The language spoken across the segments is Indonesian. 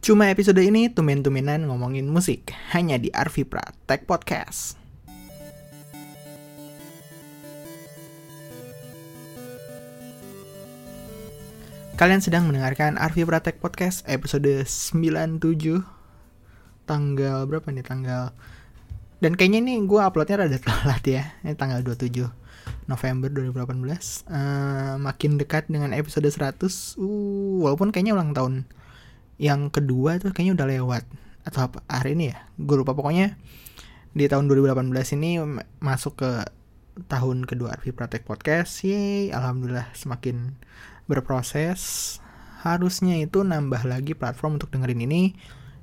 Cuma episode ini tumen-tumenan ngomongin musik hanya di Arvipra Tech Podcast. Kalian sedang mendengarkan Arvipra Tech Podcast episode 97 tanggal berapa nih tanggal dan kayaknya ini gue uploadnya rada telat ya ini tanggal 27 November 2018 uh, makin dekat dengan episode 100 uh, walaupun kayaknya ulang tahun yang kedua tuh kayaknya udah lewat. Atau apa? Hari ini ya? Gue lupa. Pokoknya di tahun 2018 ini masuk ke tahun kedua Arvi Pratek Podcast. Yeay, alhamdulillah semakin berproses. Harusnya itu nambah lagi platform untuk dengerin ini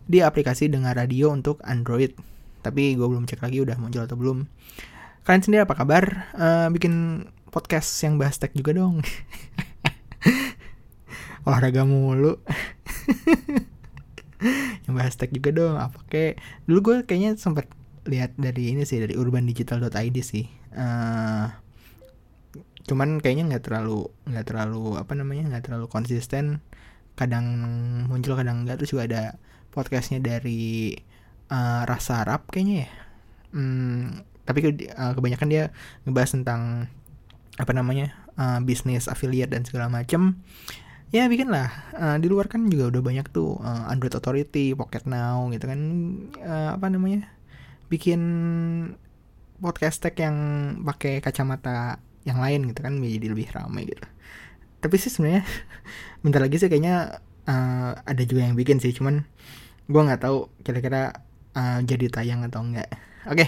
di aplikasi dengar radio untuk Android. Tapi gue belum cek lagi udah muncul atau belum. Kalian sendiri apa kabar? Uh, bikin podcast yang bahas tech juga dong. Olahraga mulu yang bahas tech juga dong apa kayak dulu gue kayaknya sempat lihat dari ini sih dari urbandigital.id sih. Uh, cuman kayaknya nggak terlalu nggak terlalu apa namanya nggak terlalu konsisten. Kadang muncul kadang enggak terus juga ada podcastnya dari uh, rasa Arab kayaknya ya. Hmm, tapi uh, kebanyakan dia ngebahas tentang apa namanya uh, bisnis affiliate dan segala macam ya bikin lah uh, di luar kan juga udah banyak tuh uh, Android Authority, Pocket Now gitu kan. Uh, apa namanya? Bikin podcast tech yang pakai kacamata yang lain gitu kan menjadi lebih ramai gitu. Tapi sih sebenarnya bentar lagi sih kayaknya uh, ada juga yang bikin sih. Cuman gue nggak tahu kira-kira uh, jadi tayang atau enggak oke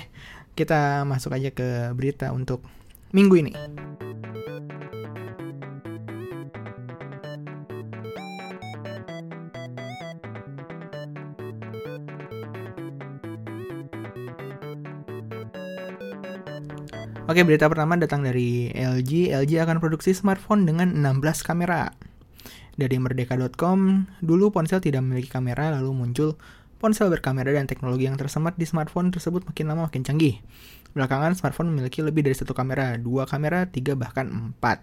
kita masuk aja ke berita untuk minggu ini Oke, berita pertama datang dari LG. LG akan produksi smartphone dengan 16 kamera. Dari merdeka.com, dulu ponsel tidak memiliki kamera, lalu muncul ponsel berkamera dan teknologi yang tersemat di smartphone tersebut makin lama makin canggih. Belakangan, smartphone memiliki lebih dari satu kamera, dua kamera, tiga bahkan empat.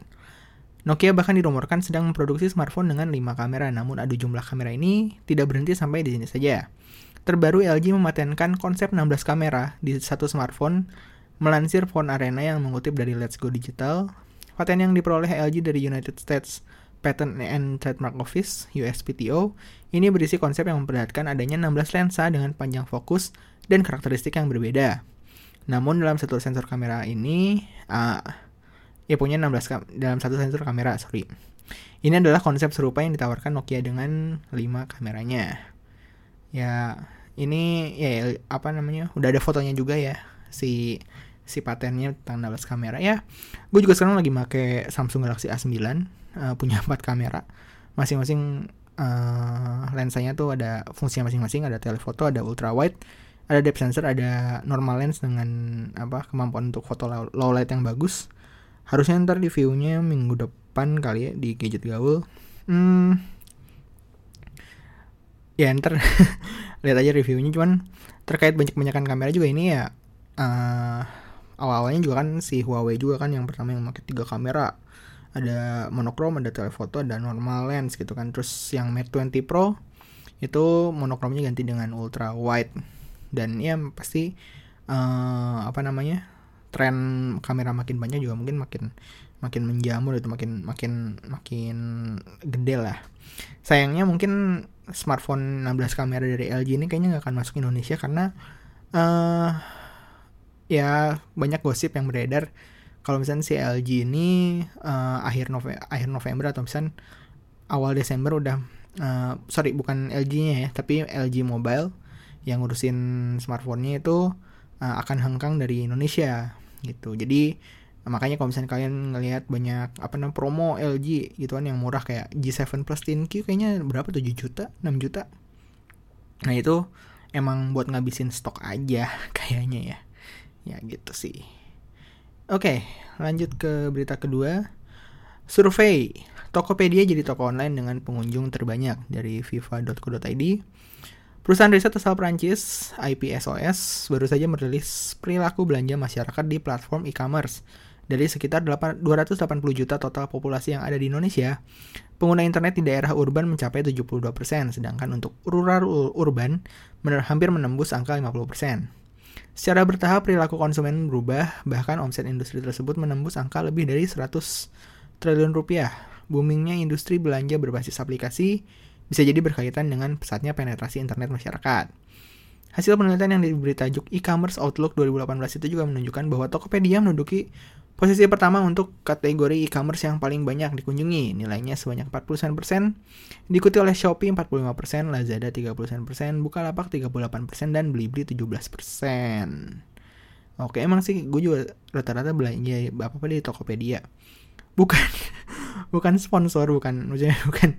Nokia bahkan dirumorkan sedang memproduksi smartphone dengan 5 kamera, namun adu jumlah kamera ini tidak berhenti sampai di sini saja. Terbaru LG mematenkan konsep 16 kamera di satu smartphone Melansir Phone Arena yang mengutip dari Let's Go Digital, paten yang diperoleh LG dari United States Patent and Trademark Office (USPTO) ini berisi konsep yang memperlihatkan adanya 16 lensa dengan panjang fokus dan karakteristik yang berbeda. Namun dalam satu sensor kamera ini, uh, ya punya 16 kam dalam satu sensor kamera, sorry. Ini adalah konsep serupa yang ditawarkan Nokia dengan 5 kameranya. Ya, ini ya apa namanya? Udah ada fotonya juga ya si si patennya tentang 16 kamera. Ya gue juga sekarang lagi pakai Samsung Galaxy A9 uh, eh, punya 4 kamera. Masing-masing uh, lensanya tuh ada fungsinya masing-masing. Ada telefoto ada ultra wide ada depth sensor ada normal lens dengan apa kemampuan untuk foto low light yang bagus. Harusnya ntar di viewnya minggu depan kali ya di gadget gaul. Hmm, ya ntar lihat aja reviewnya. Cuman terkait banyak banyakan kamera juga ini ya uh, awal-awalnya juga kan si Huawei juga kan yang pertama yang pakai tiga kamera. Ada monokrom ada telephoto ada normal lens gitu kan. Terus yang Mate 20 Pro itu monokromnya ganti dengan ultra wide. Dan ya pasti uh, apa namanya tren kamera makin banyak juga mungkin makin makin menjamur itu makin makin makin gede lah. Sayangnya mungkin smartphone 16 kamera dari LG ini kayaknya nggak akan masuk Indonesia karena uh, ya banyak gosip yang beredar. Kalau misalnya si LG ini uh, akhir November akhir November atau misalnya awal Desember udah uh, sorry bukan LG-nya ya tapi LG Mobile yang ngurusin smartphone-nya itu uh, akan hengkang dari Indonesia gitu. Jadi makanya kalau misalnya kalian ngelihat banyak apa namanya promo LG gitu kan yang murah kayak G7 Plus 10Q kayaknya berapa 7 juta? 6 juta? Nah itu emang buat ngabisin stok aja kayaknya ya ya gitu sih. Oke lanjut ke berita kedua. Survei Tokopedia jadi toko online dengan pengunjung terbanyak dari fifa.co.id Perusahaan riset asal Prancis, IPSOS, baru saja merilis perilaku belanja masyarakat di platform e-commerce. Dari sekitar 8, 280 juta total populasi yang ada di Indonesia, pengguna internet di daerah urban mencapai 72%, sedangkan untuk rural urban hampir menembus angka 50%. Secara bertahap perilaku konsumen berubah, bahkan omset industri tersebut menembus angka lebih dari 100 triliun rupiah. Boomingnya industri belanja berbasis aplikasi bisa jadi berkaitan dengan pesatnya penetrasi internet masyarakat. Hasil penelitian yang diberi tajuk E-commerce Outlook 2018 itu juga menunjukkan bahwa Tokopedia menduduki posisi pertama untuk kategori e-commerce yang paling banyak dikunjungi, nilainya sebanyak 40%, diikuti oleh Shopee 45%, Lazada 30%, Bukalapak 38%, dan Blibli 17%. Oke, emang sih gue juga rata-rata belanja apa-apa di Tokopedia. Bukan bukan sponsor bukan maksudnya bukan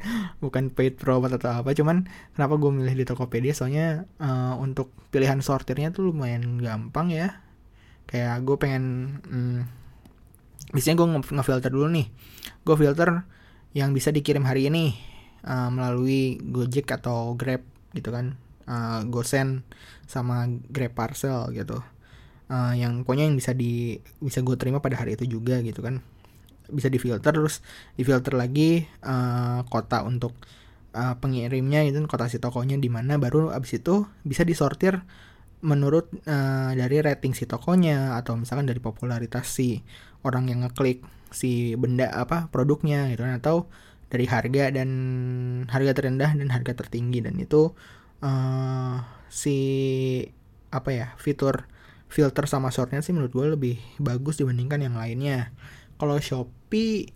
bukan paid promote atau apa cuman kenapa gue milih di Tokopedia soalnya uh, untuk pilihan sortirnya tuh lumayan gampang ya kayak gue pengen hmm, biasanya gue nge-filter dulu nih. Gue filter yang bisa dikirim hari ini uh, melalui Gojek atau Grab gitu kan. Uh, GoSend sama Grab Parcel gitu. Uh, yang pokoknya yang bisa di bisa gue terima pada hari itu juga gitu kan. Bisa difilter terus difilter lagi uh, kota untuk uh, pengirimnya itu kota si tokonya di mana baru abis itu bisa disortir menurut uh, dari rating si tokonya atau misalkan dari popularitas si orang yang ngeklik si benda apa produknya gitu kan atau dari harga dan harga terendah dan harga tertinggi. Dan itu uh, si apa ya fitur filter sama sortnya sih menurut gue lebih bagus dibandingkan yang lainnya. Kalau Shopee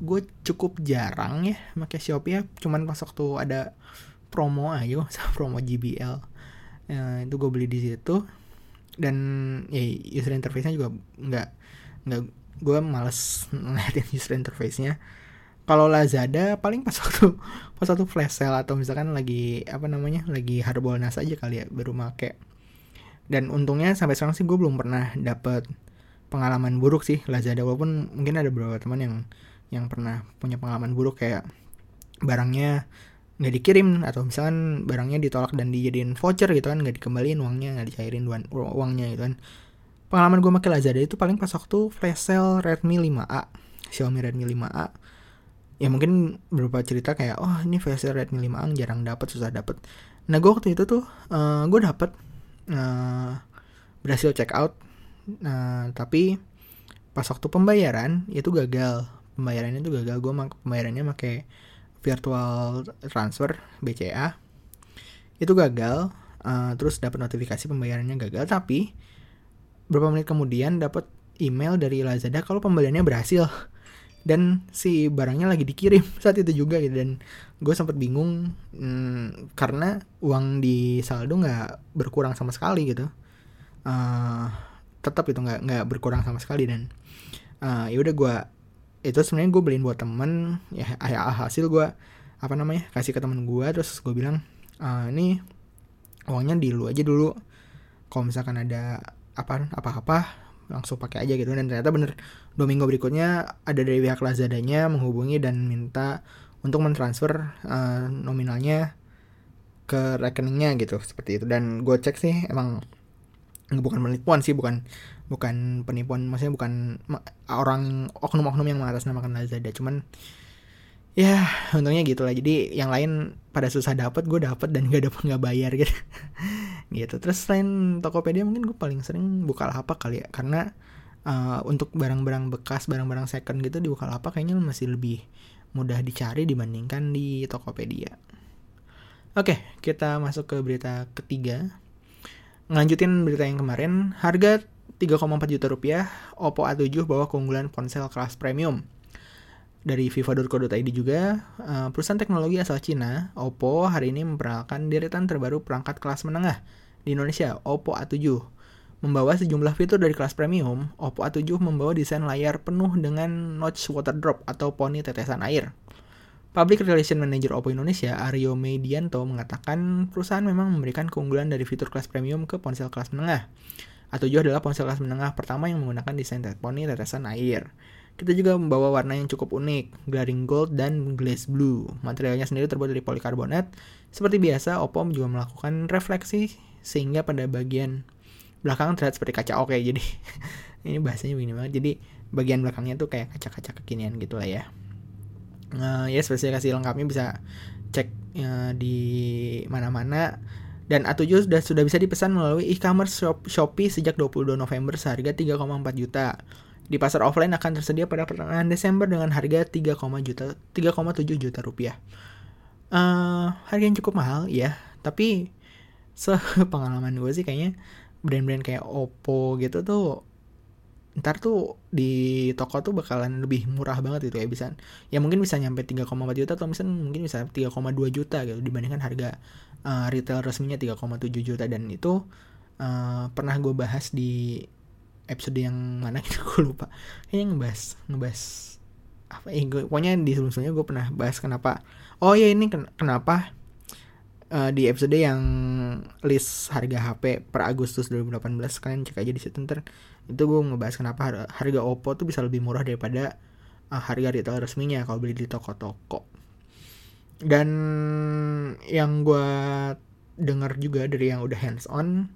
gue cukup jarang ya pakai Shopee ya. Cuman pas waktu ada promo aja promo JBL ya, itu gue beli di situ. Dan ya user interface-nya juga nggak nggak gue males ngeliatin user interface-nya. Kalau Lazada paling pas waktu pas waktu flash sale atau misalkan lagi apa namanya lagi harbolnas aja kali ya baru make. Dan untungnya sampai sekarang sih gue belum pernah dapet pengalaman buruk sih Lazada walaupun mungkin ada beberapa teman yang yang pernah punya pengalaman buruk kayak barangnya nggak dikirim atau misalkan barangnya ditolak dan dijadiin voucher gitu kan nggak dikembaliin uangnya nggak dicairin uangnya gitu kan pengalaman gue pakai Lazada itu paling pas waktu flash sale Redmi 5A Xiaomi Redmi 5A ya mungkin berupa cerita kayak oh ini flash sale Redmi 5A jarang dapat susah dapat nah gue waktu itu tuh uh, gue dapet uh, berhasil check out Nah, tapi pas waktu pembayaran itu gagal. Pembayarannya itu gagal. Gue pembayarannya pakai virtual transfer BCA. Itu gagal. Uh, terus dapat notifikasi pembayarannya gagal. Tapi beberapa menit kemudian dapat email dari Lazada kalau pembeliannya berhasil. Dan si barangnya lagi dikirim saat itu juga gitu. Dan gue sempat bingung hmm, karena uang di saldo nggak berkurang sama sekali gitu. Uh, tetap itu nggak nggak berkurang sama sekali. Dan uh, ya udah gue itu sebenarnya gue beliin buat temen. Ya hasil gue apa namanya kasih ke temen gue terus gue bilang uh, ini uangnya di lu aja dulu. Kalau misalkan ada apa apa apa langsung pakai aja gitu. Dan ternyata bener dua minggu berikutnya ada dari pihak Lazadanya menghubungi dan minta untuk mentransfer uh, nominalnya ke rekeningnya gitu seperti itu. Dan gue cek sih emang bukan penipuan sih bukan bukan penipuan maksudnya bukan orang oknum-oknum yang mengatasnamakan Lazada. Cuman ya untungnya gitu lah. Jadi yang lain pada susah dapat gue dapat dan gak dapat nggak bayar gitu gitu. Terus selain Tokopedia mungkin gue paling sering buka lapak kali ya. Karena uh, untuk barang-barang bekas barang-barang second gitu di Bukalapak kayaknya masih lebih mudah dicari dibandingkan di Tokopedia. Oke, kita masuk ke berita ketiga. Ngelanjutin berita yang kemarin, harga 3,4 juta rupiah, Oppo A7 bawa keunggulan ponsel kelas premium. Dari viva.co.id juga, eh, perusahaan teknologi asal Cina, Oppo hari ini memperkenalkan deretan terbaru perangkat kelas menengah di Indonesia, Oppo A7. Membawa sejumlah fitur dari kelas premium, Oppo A7 membawa desain layar penuh dengan notch water drop atau poni tetesan air. Public Relation Manager Oppo Indonesia, Aryo Medianto, mengatakan perusahaan memang memberikan keunggulan dari fitur kelas premium ke ponsel kelas menengah. A7 adalah ponsel kelas menengah pertama yang menggunakan desain poni tetesan air. Kita juga membawa warna yang cukup unik, glaring gold dan glaze blue. Materialnya sendiri terbuat dari polikarbonat. Seperti biasa, Oppo juga melakukan refleksi sehingga pada bagian belakang terlihat seperti kaca oke. Jadi ini bahasanya begini banget jadi bagian belakangnya tuh kayak kaca-kaca kekinian gitu lah ya uh, ya spesifikasi lengkapnya bisa cek uh, di mana-mana dan A7 sudah sudah bisa dipesan melalui e-commerce shop, Shopee sejak 22 November seharga 3,4 juta. Di pasar offline akan tersedia pada pertengahan Desember dengan harga 3, juta 3,7 juta rupiah. Uh, harga yang cukup mahal ya, tapi sepengalaman gue sih kayaknya brand-brand kayak Oppo gitu tuh ntar tuh di toko tuh bakalan lebih murah banget gitu ya bisa ya mungkin bisa nyampe 3,4 juta atau misalnya mungkin bisa 3,2 juta gitu dibandingkan harga uh, retail resminya 3,7 juta dan itu uh, pernah gue bahas di episode yang mana gitu gue lupa. Kayaknya ngebahas ngebahas apa ya gue, pokoknya di sebelum-sebelumnya gue pernah bahas kenapa oh ya ini ken kenapa uh, di episode yang list harga HP per Agustus 2018 kalian cek aja di situ ntar. Itu gue ngebahas kenapa harga Oppo tuh bisa lebih murah daripada uh, harga retail resminya kalau beli di toko-toko. Dan yang gue dengar juga dari yang udah hands on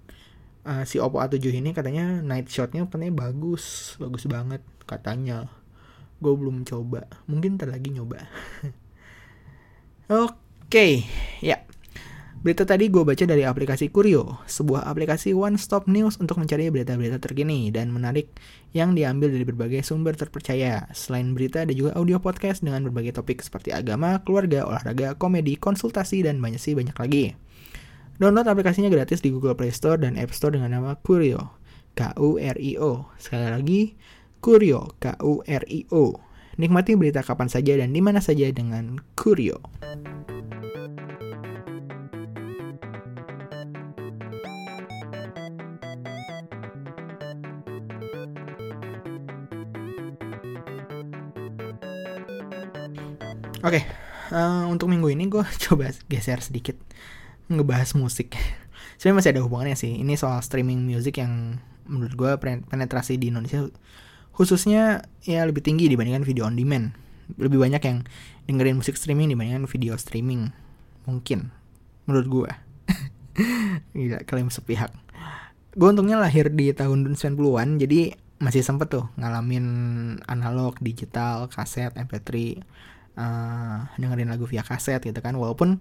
uh, si Oppo A7 ini katanya night shotnya katanya bagus bagus banget katanya gue belum coba mungkin ntar lagi nyoba oke okay, ya Berita tadi gue baca dari aplikasi Kurio, sebuah aplikasi one-stop news untuk mencari berita-berita terkini dan menarik yang diambil dari berbagai sumber terpercaya. Selain berita, ada juga audio podcast dengan berbagai topik seperti agama, keluarga, olahraga, komedi, konsultasi, dan banyak sih banyak lagi. Download aplikasinya gratis di Google Play Store dan App Store dengan nama Kurio, K-U-R-I-O. Sekali lagi, Kurio, K-U-R-I-O. Nikmati berita kapan saja dan di mana saja dengan Kurio. Oke, okay, uh, eh, untuk minggu ini gue coba geser sedikit ngebahas musik. Sebenarnya masih ada hubungannya sih. Ini soal streaming music yang menurut gue penetrasi di Indonesia khususnya ya lebih tinggi dibandingkan video on demand. Lebih banyak yang dengerin musik streaming dibandingkan video streaming. Mungkin menurut gue. Gila, klaim sepihak. Gue untungnya lahir di tahun 90-an, jadi masih sempet tuh ngalamin analog, digital, kaset, MP3 uh, dengerin lagu via kaset gitu kan walaupun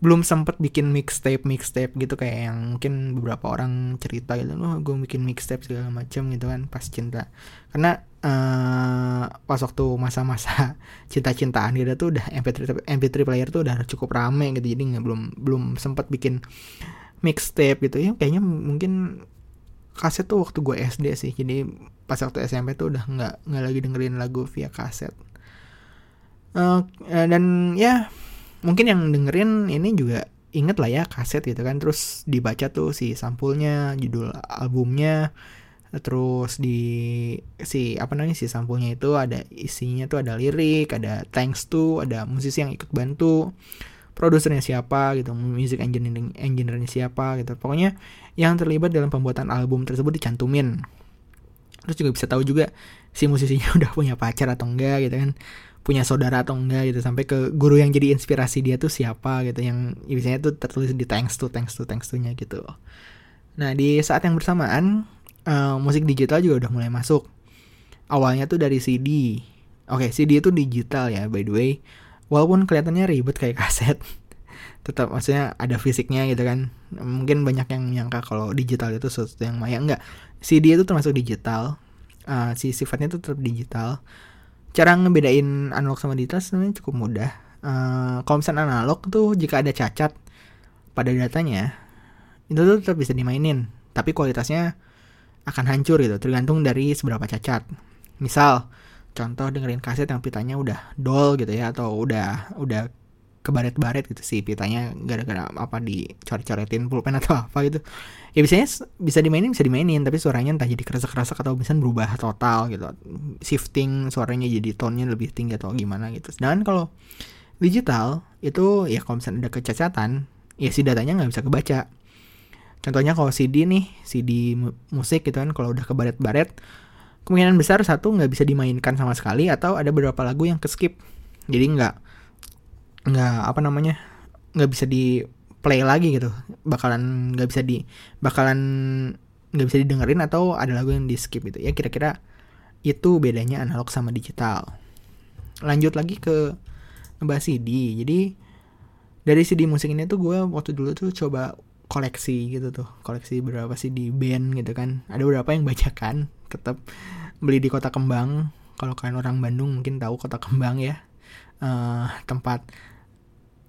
belum sempet bikin mixtape mixtape gitu kayak yang mungkin beberapa orang cerita gitu loh gue bikin mixtape segala macam gitu kan pas cinta. Karena uh, pas waktu masa-masa cinta-cintaan gitu tuh udah MP3 MP3 player tuh udah cukup rame gitu jadi nggak belum belum sempet bikin mixtape gitu. Ya kayaknya mungkin kaset tuh waktu gue SD sih jadi pas waktu SMP tuh udah nggak nggak lagi dengerin lagu via kaset. Uh, dan ya mungkin yang dengerin ini juga inget lah ya kaset gitu kan. Terus dibaca tuh si sampulnya judul albumnya. Terus di si apa namanya si sampulnya itu ada isinya tuh ada lirik ada thanks to ada musisi yang ikut bantu. Produsernya siapa gitu music engineering engineernya siapa gitu. Pokoknya yang terlibat dalam pembuatan album tersebut dicantumin. Terus juga bisa tahu juga si musisinya udah punya pacar atau enggak gitu kan punya saudara atau enggak gitu sampai ke guru yang jadi inspirasi dia tuh siapa gitu yang ya biasanya tuh tertulis di thanks to thanks to thanks to nya gitu. Nah di saat yang bersamaan uh, musik digital juga udah mulai masuk. Awalnya tuh dari CD oke okay, CD itu digital ya by the way. Walaupun kelihatannya ribet kayak kaset. Tetap maksudnya ada fisiknya gitu kan. Mungkin banyak yang nyangka kalau digital itu sesuatu yang maya. Enggak CD itu termasuk digital. Uh, si sifatnya itu tetap digital cara ngebedain analog sama digital sebenarnya cukup mudah. Uh, kalau misalnya analog tuh jika ada cacat pada datanya, itu tuh tetap bisa dimainin, tapi kualitasnya akan hancur gitu, tergantung dari seberapa cacat. Misal, contoh dengerin kaset yang pitanya udah dol gitu ya, atau udah udah kebaret-baret gitu sih pitanya gara-gara apa dicoret-coretin pulpen atau apa gitu. Ya biasanya bisa dimainin bisa dimainin tapi suaranya entah jadi kerasa-kerasa atau misalnya berubah total gitu. Shifting suaranya jadi tone-nya lebih tinggi atau gimana gitu. Dan kalau digital itu ya kalau misalnya ada kecacatan ya si datanya nggak bisa kebaca. Contohnya kalau CD nih CD musik gitu kan kalau udah kebaret-baret kemungkinan besar satu nggak bisa dimainkan sama sekali atau ada beberapa lagu yang ke skip jadi nggak nggak apa namanya nggak bisa di play lagi gitu. Bakalan nggak bisa di bakalan nggak bisa didengerin atau ada lagu yang di skip gitu. Ya kira-kira itu bedanya analog sama digital. Lanjut lagi ke ngebahas CD jadi dari CD musik ini tuh gue waktu dulu tuh coba koleksi gitu tuh. Koleksi berapa sih di band gitu kan. Ada beberapa yang bacakan tetap beli di kota kembang. Kalau kalian orang Bandung mungkin tahu kota kembang ya. Uh, tempat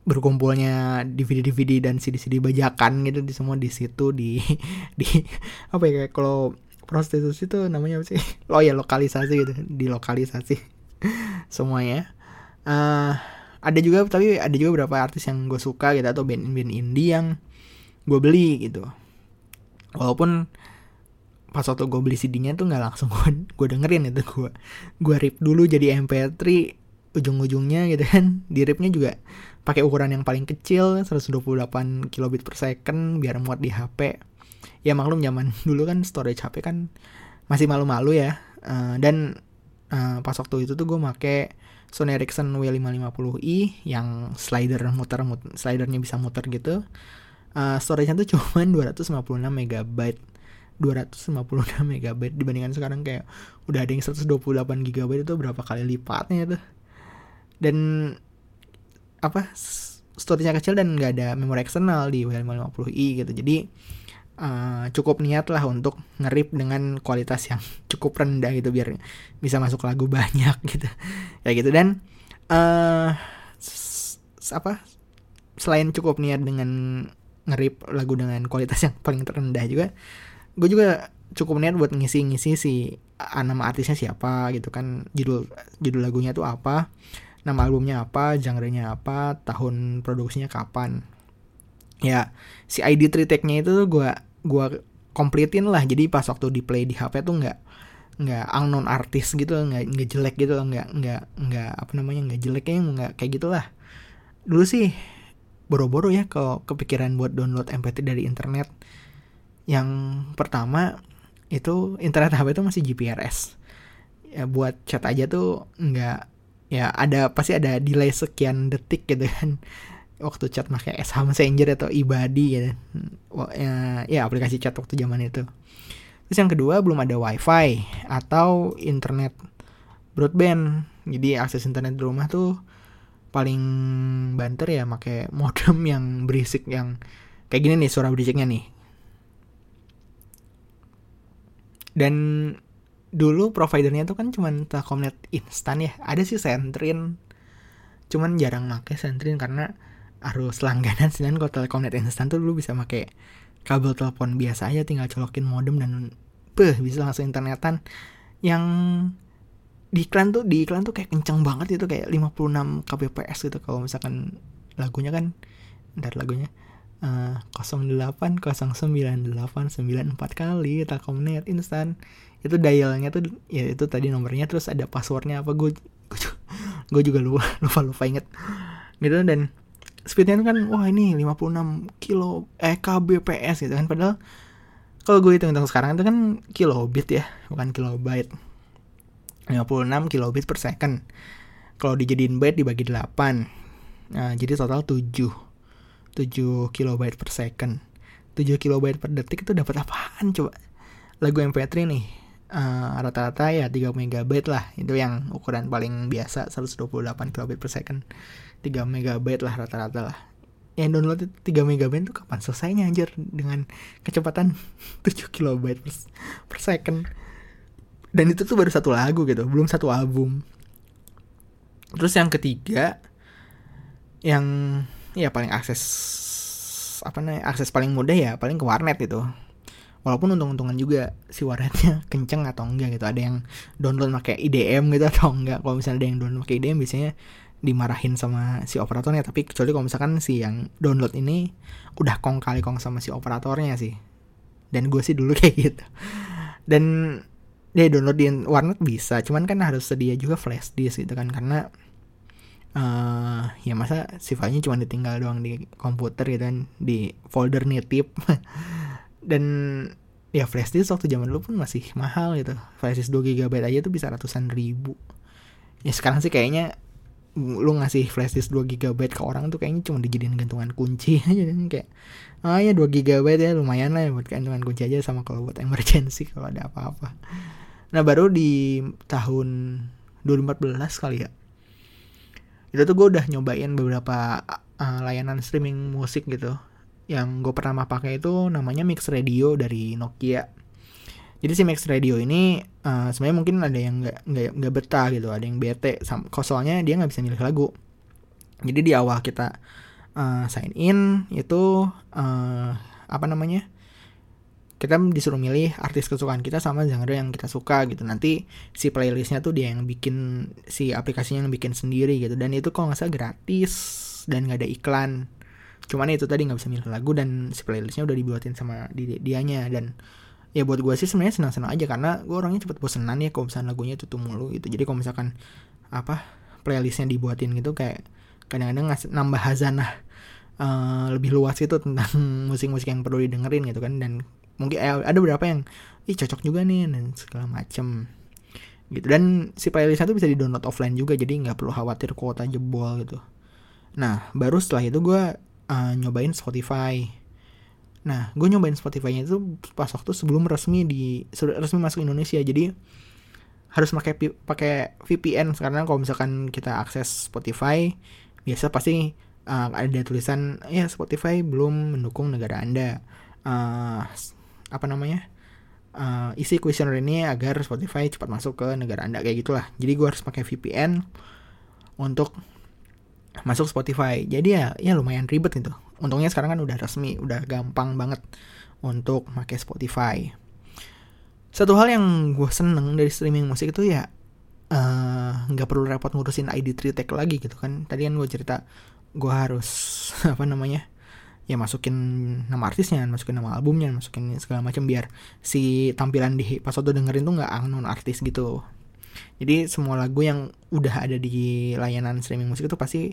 berkumpulnya DVD-DVD dan CD-CD bajakan gitu di semua di situ di di apa ya kalau prostitusi itu namanya apa sih? Oh ya lokalisasi gitu, di lokalisasi semuanya. Uh, ada juga tapi ada juga beberapa artis yang gue suka gitu atau band-band indie yang gue beli gitu. Walaupun pas waktu gue beli CD-nya tuh nggak langsung gue gue dengerin itu gue gue rip dulu jadi MP3 ujung-ujungnya gitu kan di ripnya juga pakai ukuran yang paling kecil 128 kilobit per second biar muat di HP ya maklum zaman dulu kan storage HP kan masih malu-malu ya. Uh, dan uh, pas waktu itu tuh gue make Sony Ericsson W550i yang slider muter, muter slidernya bisa muter gitu. Uh, storage-nya tuh cuma 256 MB 256 MB dibandingkan sekarang kayak udah ada yang 128 GB itu berapa kali lipatnya tuh dan apa storage-nya kecil dan nggak ada memori eksternal di W550i gitu. Jadi uh, cukup niat lah untuk ngerip dengan kualitas yang cukup rendah gitu biar bisa masuk lagu banyak gitu. Ya gitu. Dan uh, apa selain cukup niat dengan ngerip lagu dengan kualitas yang paling terendah juga gue juga cukup niat buat ngisi-ngisi si nama artisnya siapa gitu kan judul judul lagunya tuh apa nama albumnya apa, genre-nya apa, tahun produksinya kapan. Ya, si ID 3 tag-nya itu gue gua kompletin lah. Jadi pas waktu di play di HP tuh nggak nggak unknown artis gitu, nggak nggak jelek gitu, nggak nggak nggak apa namanya nggak jelek ya nggak kayak gitulah. Dulu sih boro-boro ya kalau kepikiran buat download MP3 dari internet. Yang pertama itu internet HP itu masih GPRS. Ya buat chat aja tuh nggak ya ada pasti ada delay sekian detik gitu kan. Waktu chat pakai SH Messenger atau Ibadi gitu. Ya, ya aplikasi chat waktu zaman itu. Terus yang kedua belum ada wifi atau internet broadband. Jadi akses internet di rumah tuh paling banter ya pakai modem yang berisik yang kayak gini nih suara berisiknya nih. Dan dulu providernya tuh kan cuman Telkomnet instan ya. Ada sih Sentrin cuman jarang make Sentrin karena harus langganan sedangkan kalau Telkomnet instan tuh dulu bisa make kabel telepon biasa aja tinggal colokin modem dan beh bisa langsung internetan. Yang di iklan tuh di iklan tuh kayak kenceng banget itu kayak 56 kbps gitu. Kalau misalkan lagunya kan ntar lagunya uh, 08 098 94 kali Telkomnet instan. Itu dialnya tuh ya itu tadi nomornya terus ada passwordnya apa gue gue juga lupa lupa lupa inget. Gitu dan speednya itu kan wah ini 56 kilo eh kbps gitu kan padahal kalau gue hitung-hitung sekarang itu kan kilobit ya bukan kilobyte. 56 kilobit per second. Kalau dijadiin byte dibagi 8 nah jadi total 7 7 kilobyte per second. 7 kilobyte per detik itu dapat apaan coba? Lagu MP3 nih. Eh, rata-rata ya 3 MB lah. Itu yang ukuran paling biasa 128 kilobit per second. 3 MB lah rata-rata lah. Yang download 3 MB itu kapan selesainya anjir? Dengan kecepatan 7 kilobit per, per second. Dan itu tuh baru satu lagu gitu belum satu album. Terus yang ketiga yang ya paling akses apa namanya akses paling mudah ya paling ke warnet itu walaupun untung-untungan juga si warnetnya kenceng atau enggak gitu. Ada yang download pakai IDM gitu atau enggak. Kalau misalnya ada yang download pakai IDM biasanya dimarahin sama si operatornya. Tapi kecuali kalau misalkan si yang download ini udah kong kali kong sama si operatornya sih. Dan gue sih dulu kayak gitu. Dan dia download di warnet bisa. Cuman kan harus sedia juga flash disk gitu kan. Karena uh, ya masa si filenya cuma ditinggal doang di komputer gitu kan di folder nitip. Dan ya flash disk waktu zaman dulu pun masih mahal gitu. Flash disk 2 GB aja tuh bisa ratusan ribu. Ya sekarang sih kayaknya lu ngasih flash disk 2 GB ke orang tuh kayaknya cuma dijadiin gantungan kunci aja. Dan kayak ah ya 2 GB ya lumayan lah buat gantungan kunci aja sama kalau buat emergency kalau ada apa-apa. Nah baru di tahun 2014 kali ya itu tuh gue udah nyobain beberapa uh, layanan streaming musik gitu. Yang gue pertama pakai itu namanya Mix Radio dari Nokia. Jadi si Max Radio ini uh, sebenarnya mungkin ada yang nggak nggak nggak betah gitu ada yang bete. Soalnya dia nggak bisa milih lagu. Jadi di awal kita uh, sign in itu uh, apa namanya kita disuruh milih artis kesukaan kita sama genre yang kita suka gitu. Nanti si playlistnya tuh dia yang bikin si aplikasinya yang bikin sendiri gitu. Dan itu kalau nggak salah gratis dan nggak ada iklan. Cuman itu tadi nggak bisa milih lagu dan si playlistnya udah dibuatin sama di dianya. Dan ya buat gue sih sebenarnya senang-senang aja karena gue orangnya cepet bosenan ya kalau misalnya lagunya tuh mulu gitu. Jadi kalau misalkan apa playlistnya dibuatin gitu kayak kadang-kadang nambah hazanah uh, lebih luas gitu tentang musik-musik yang perlu didengerin gitu kan. Dan mungkin eh, ada beberapa yang ih cocok juga nih dan segala macem. Gitu. Dan si playlistnya tuh bisa di download offline juga jadi nggak perlu khawatir kuota jebol gitu. Nah baru setelah itu gue uh, nyobain Spotify. Nah, gue nyobain Spotify-nya itu pas waktu sebelum resmi di resmi masuk Indonesia. Jadi harus pakai pakai VPN karena kalau misalkan kita akses Spotify biasa pasti uh, ada tulisan ya Spotify belum mendukung negara Anda. Uh, apa namanya? Uh, isi questionnaire ini agar Spotify cepat masuk ke negara Anda kayak gitulah. Jadi gue harus pakai VPN untuk masuk Spotify. Jadi ya ya lumayan ribet gitu untungnya sekarang kan udah resmi udah gampang banget untuk pakai Spotify satu hal yang gue seneng dari streaming musik itu ya eh, nggak uh, perlu repot ngurusin ID 3 tag lagi gitu kan tadi kan gue cerita gue harus apa namanya ya masukin nama artisnya masukin nama albumnya masukin segala macam biar si tampilan di pas waktu dengerin tuh nggak non artis gitu. Jadi semua lagu yang udah ada di layanan streaming musik itu pasti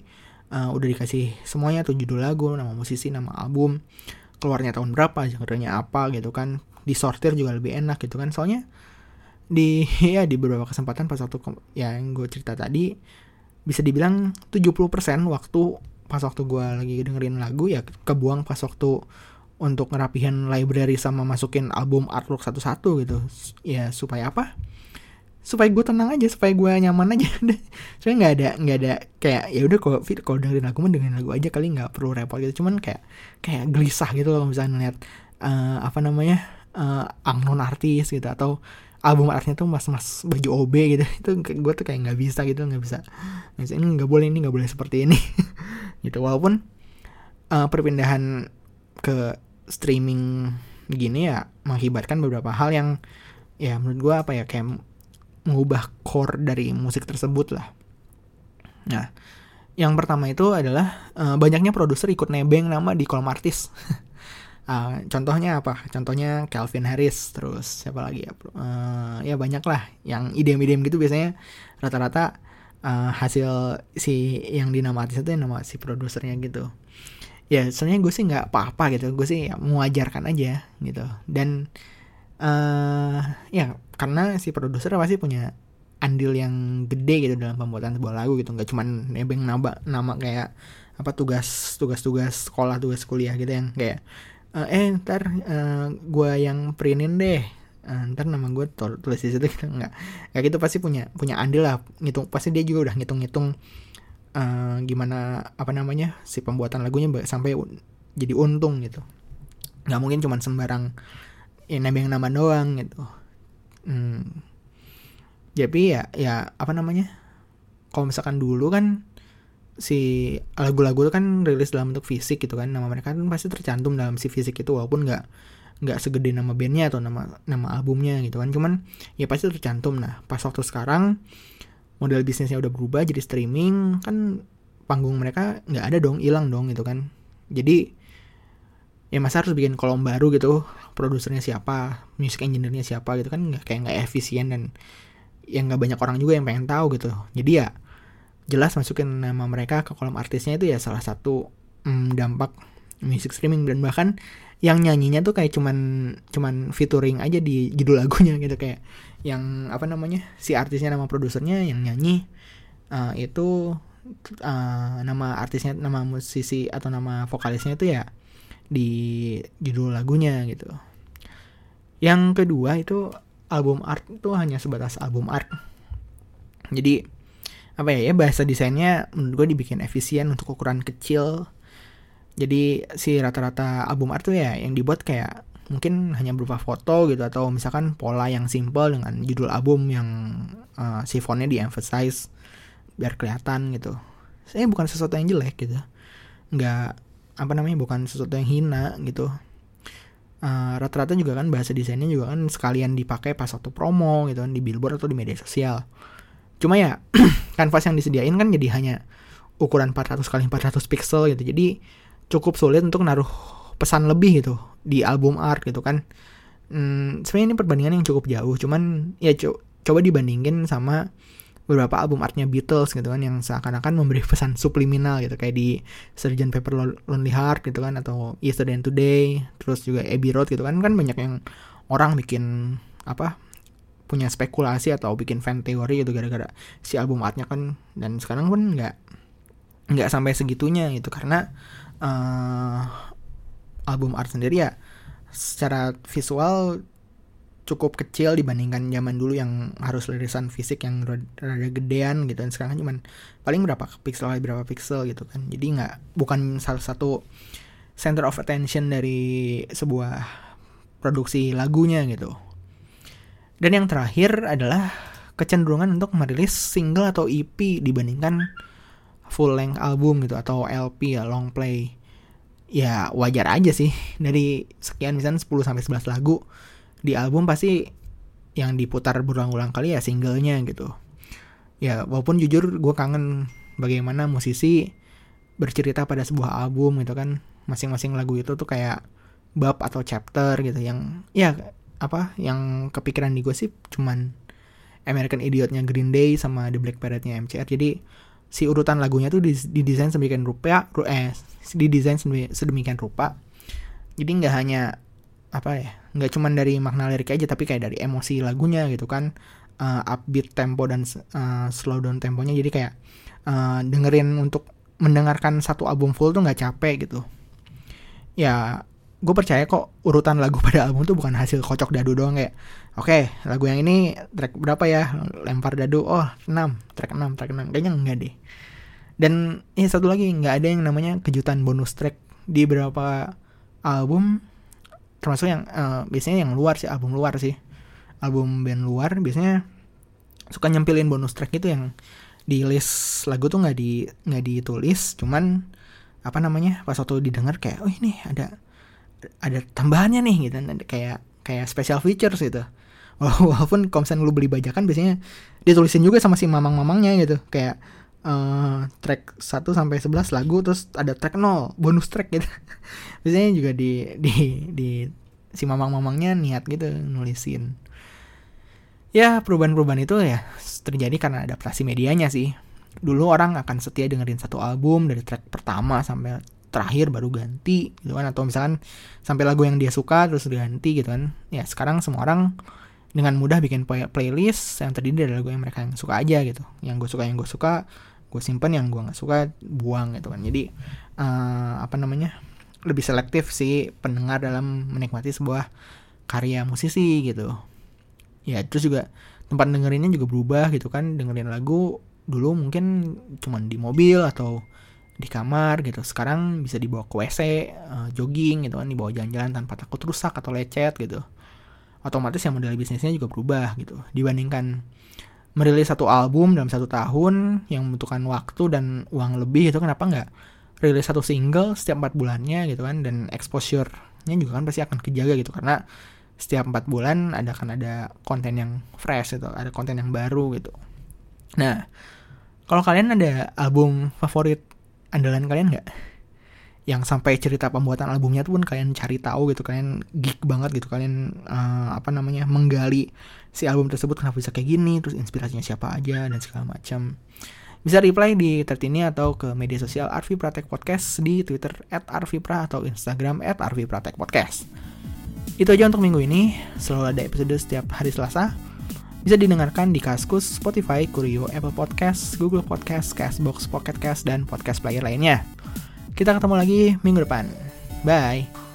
uh, udah dikasih semuanya tuh judul lagu nama musisi nama album keluarnya tahun berapa genrenya apa gitu kan. Disortir juga lebih enak gitu kan. Soalnya di ya di beberapa kesempatan pas waktu ya yang gue cerita tadi bisa dibilang 70% waktu pas waktu gue lagi dengerin lagu ya kebuang pas waktu untuk ngerapihin library sama masukin album artwork satu-satu gitu. Ya supaya apa? Supaya gue tenang aja supaya gue nyaman aja. Soalnya nggak ada nggak ada kayak ya udah kalau kalau dengerin lagu mah dengerin lagu aja kali nggak perlu repot gitu. Cuman kayak kayak gelisah gitu loh misalnya ngeliat uh, apa namanya uh, angnon artis gitu atau album artisnya tuh mas-mas baju OB gitu. Itu gue tuh kayak nggak bisa gitu nggak bisa. Nggak ini nggak boleh ini nggak boleh seperti ini gitu walaupun uh, perpindahan ke streaming gini ya mengakibatkan beberapa hal yang ya menurut gue apa ya kayak mengubah core dari musik tersebut lah. Nah, yang pertama itu adalah uh, banyaknya produser ikut nebeng nama di kolom artis. uh, contohnya apa? Contohnya Calvin Harris, terus siapa lagi ya? Uh, ya banyak lah. Yang idem-idem gitu biasanya rata-rata uh, hasil si yang di nama artis itu yang nama si produsernya gitu. Ya sebenarnya gue sih nggak apa-apa gitu, gue sih ya mewajarkan aja gitu. Dan uh, ya karena si produser pasti punya andil yang gede gitu dalam pembuatan sebuah lagu gitu nggak cuma nebeng nama nama kayak apa tugas tugas tugas sekolah tugas kuliah gitu yang kayak uh, eh ntar uh, eh, gue yang printin deh uh, ntar nama gue tulis di situ gitu nggak kayak gitu pasti punya punya andil lah ngitung pasti dia juga udah ngitung ngitung uh, gimana apa namanya si pembuatan lagunya sampai jadi untung gitu nggak mungkin cuma sembarang ya nebeng nama doang gitu hmm. jadi ya ya apa namanya kalau misalkan dulu kan si lagu-lagu itu kan rilis dalam bentuk fisik gitu kan nama mereka kan pasti tercantum dalam si fisik itu walaupun nggak nggak segede nama bandnya atau nama nama albumnya gitu kan. Cuman ya pasti tercantum. Nah pas waktu sekarang model bisnisnya udah berubah jadi streaming kan panggung mereka nggak ada dong hilang dong gitu kan. Jadi ya masa harus bikin kolom baru gitu produsernya siapa music engineer-nya siapa gitu kan nggak kayak nggak efisien dan yang nggak banyak orang juga yang pengen tahu gitu. Jadi ya jelas masukin nama mereka ke kolom artisnya itu ya salah satu mm, dampak music streaming dan bahkan yang nyanyinya tuh kayak cuman cuman featuring aja di judul lagunya gitu. Kayak yang apa namanya si artisnya nama produsernya yang nyanyi uh, itu uh, nama artisnya nama musisi atau nama vokalisnya itu ya di judul lagunya gitu. Yang kedua itu album art itu hanya sebatas album art. Jadi apa ya, ya bahasa desainnya menurut gue dibikin efisien untuk ukuran kecil jadi si rata-rata album art tuh ya yang dibuat kayak mungkin hanya berupa foto gitu atau misalkan pola yang simple dengan judul album yang uh, si fontnya di emphasize biar kelihatan gitu. Saya bukan sesuatu yang jelek gitu. Nggak apa namanya bukan sesuatu yang hina gitu. Uh, rata-rata juga kan bahasa desainnya juga kan sekalian dipakai pas waktu promo gitu kan di billboard atau di media sosial. Cuma ya kanvas yang disediain kan jadi hanya ukuran 400 kali 400 pixel gitu. Jadi cukup sulit untuk naruh pesan lebih gitu di album art gitu kan. Hmm, sebenarnya ini perbandingan yang cukup jauh cuman ya co coba dibandingin sama beberapa album artnya Beatles gitu kan yang seakan-akan memberi pesan subliminal gitu kayak di Sgt. Pepper Lonely Heart gitu kan atau Yesterday and Today terus juga Abbey Road gitu kan. Kan banyak yang orang bikin apa punya spekulasi atau bikin fan teori gitu gara-gara si album artnya kan dan sekarang pun nggak nggak sampai segitunya gitu. Karena uh, album art sendiri ya secara visual cukup kecil dibandingkan zaman dulu yang harus lirisan fisik yang rada gedean gitu. Dan sekarang cuma paling berapa pixel berapa pixel gitu kan. Jadi nggak bukan salah satu center of attention dari sebuah produksi lagunya gitu. Dan yang terakhir adalah kecenderungan untuk merilis single atau EP dibandingkan full length album gitu atau LP ya long play ya wajar aja sih. Dari sekian misalnya 10 sampai 11 lagu di album pasti yang diputar berulang-ulang kali ya singlenya gitu. Ya walaupun jujur gue kangen bagaimana musisi bercerita pada sebuah album gitu kan. Masing-masing lagu itu tuh kayak bab atau chapter gitu yang ya apa yang kepikiran di gue sih cuman American Idiotnya Green Day sama The Black Parade-nya MCR jadi si urutan lagunya tuh didesain sedemikian rupa eh didesain sedemikian rupa. Jadi nggak hanya apa ya nggak cuman dari makna lirik aja tapi kayak dari emosi lagunya gitu kan. Uh, upbeat tempo dan uh, slow down temponya. Jadi kayak uh, dengerin untuk mendengarkan satu album full tuh nggak capek gitu. Ya gue percaya kok urutan lagu pada album tuh bukan hasil kocok dadu doang kayak oke okay, lagu yang ini track berapa ya? Lempar dadu. Oh 6 track 6 track 6 kayaknya enggak deh. Dan ini satu lagi nggak ada yang namanya kejutan bonus track di beberapa album. Termasuk yang uh, biasanya yang luar sih album luar sih. Album band luar biasanya suka nyempilin bonus track itu yang di list lagu tuh nggak di nggak ditulis. Cuman apa namanya pas waktu didengar kayak oh ini ada ada tambahannya nih gitu kayak kayak special features gitu walaupun kalau lu beli bajakan biasanya ditulisin juga sama si mamang-mamangnya gitu kayak uh, track 1 sampai 11 lagu terus ada track 0 bonus track gitu. Biasanya juga di di di si mamang-mamangnya niat gitu nulisin. Ya, perubahan-perubahan itu ya terjadi karena adaptasi medianya sih. Dulu orang akan setia dengerin satu album dari track pertama sampai terakhir baru ganti gitu kan. Atau misalkan sampai lagu yang dia suka terus diganti gitu kan. Ya, sekarang semua orang dengan mudah bikin play playlist yang terdiri dari lagu yang mereka yang suka aja gitu. Yang gue suka yang gue suka gue simpen yang gue nggak suka buang gitu kan. Jadi uh, apa namanya lebih selektif sih pendengar dalam menikmati sebuah karya musisi gitu. Ya terus juga tempat dengerinnya juga berubah gitu kan. Dengerin lagu dulu mungkin cuman di mobil atau di kamar gitu. Sekarang bisa dibawa ke WC uh, eh, jogging gitu kan dibawa jalan-jalan tanpa takut rusak atau lecet gitu. Otomatis yang model bisnisnya juga berubah gitu. Dibandingkan merilis satu album dalam satu tahun yang membutuhkan waktu dan uang lebih itu kenapa nggak rilis satu single setiap empat bulannya gitu kan? Dan exposure-nya juga kan pasti akan kejaga gitu karena setiap empat bulan ada kan ada konten yang fresh itu ada konten yang baru gitu. Nah kalau kalian ada album favorit andalan kalian nggak yang sampai cerita pembuatan albumnya tuh pun kalian cari tahu gitu kalian geek banget gitu kalian uh, apa namanya menggali si album tersebut kenapa bisa kayak gini terus inspirasinya siapa aja dan segala macam bisa reply di tertini atau ke media sosial Arvi Pratek Podcast di Twitter at Arvipra atau Instagram at Arvi Pratek Podcast. Itu aja untuk minggu ini. Selalu ada episode setiap hari Selasa. Bisa didengarkan di Kaskus, Spotify, Kurio, Apple Podcast, Google Podcast, Castbox, Pocket Cast, dan podcast player lainnya. Kita ketemu lagi minggu depan. Bye.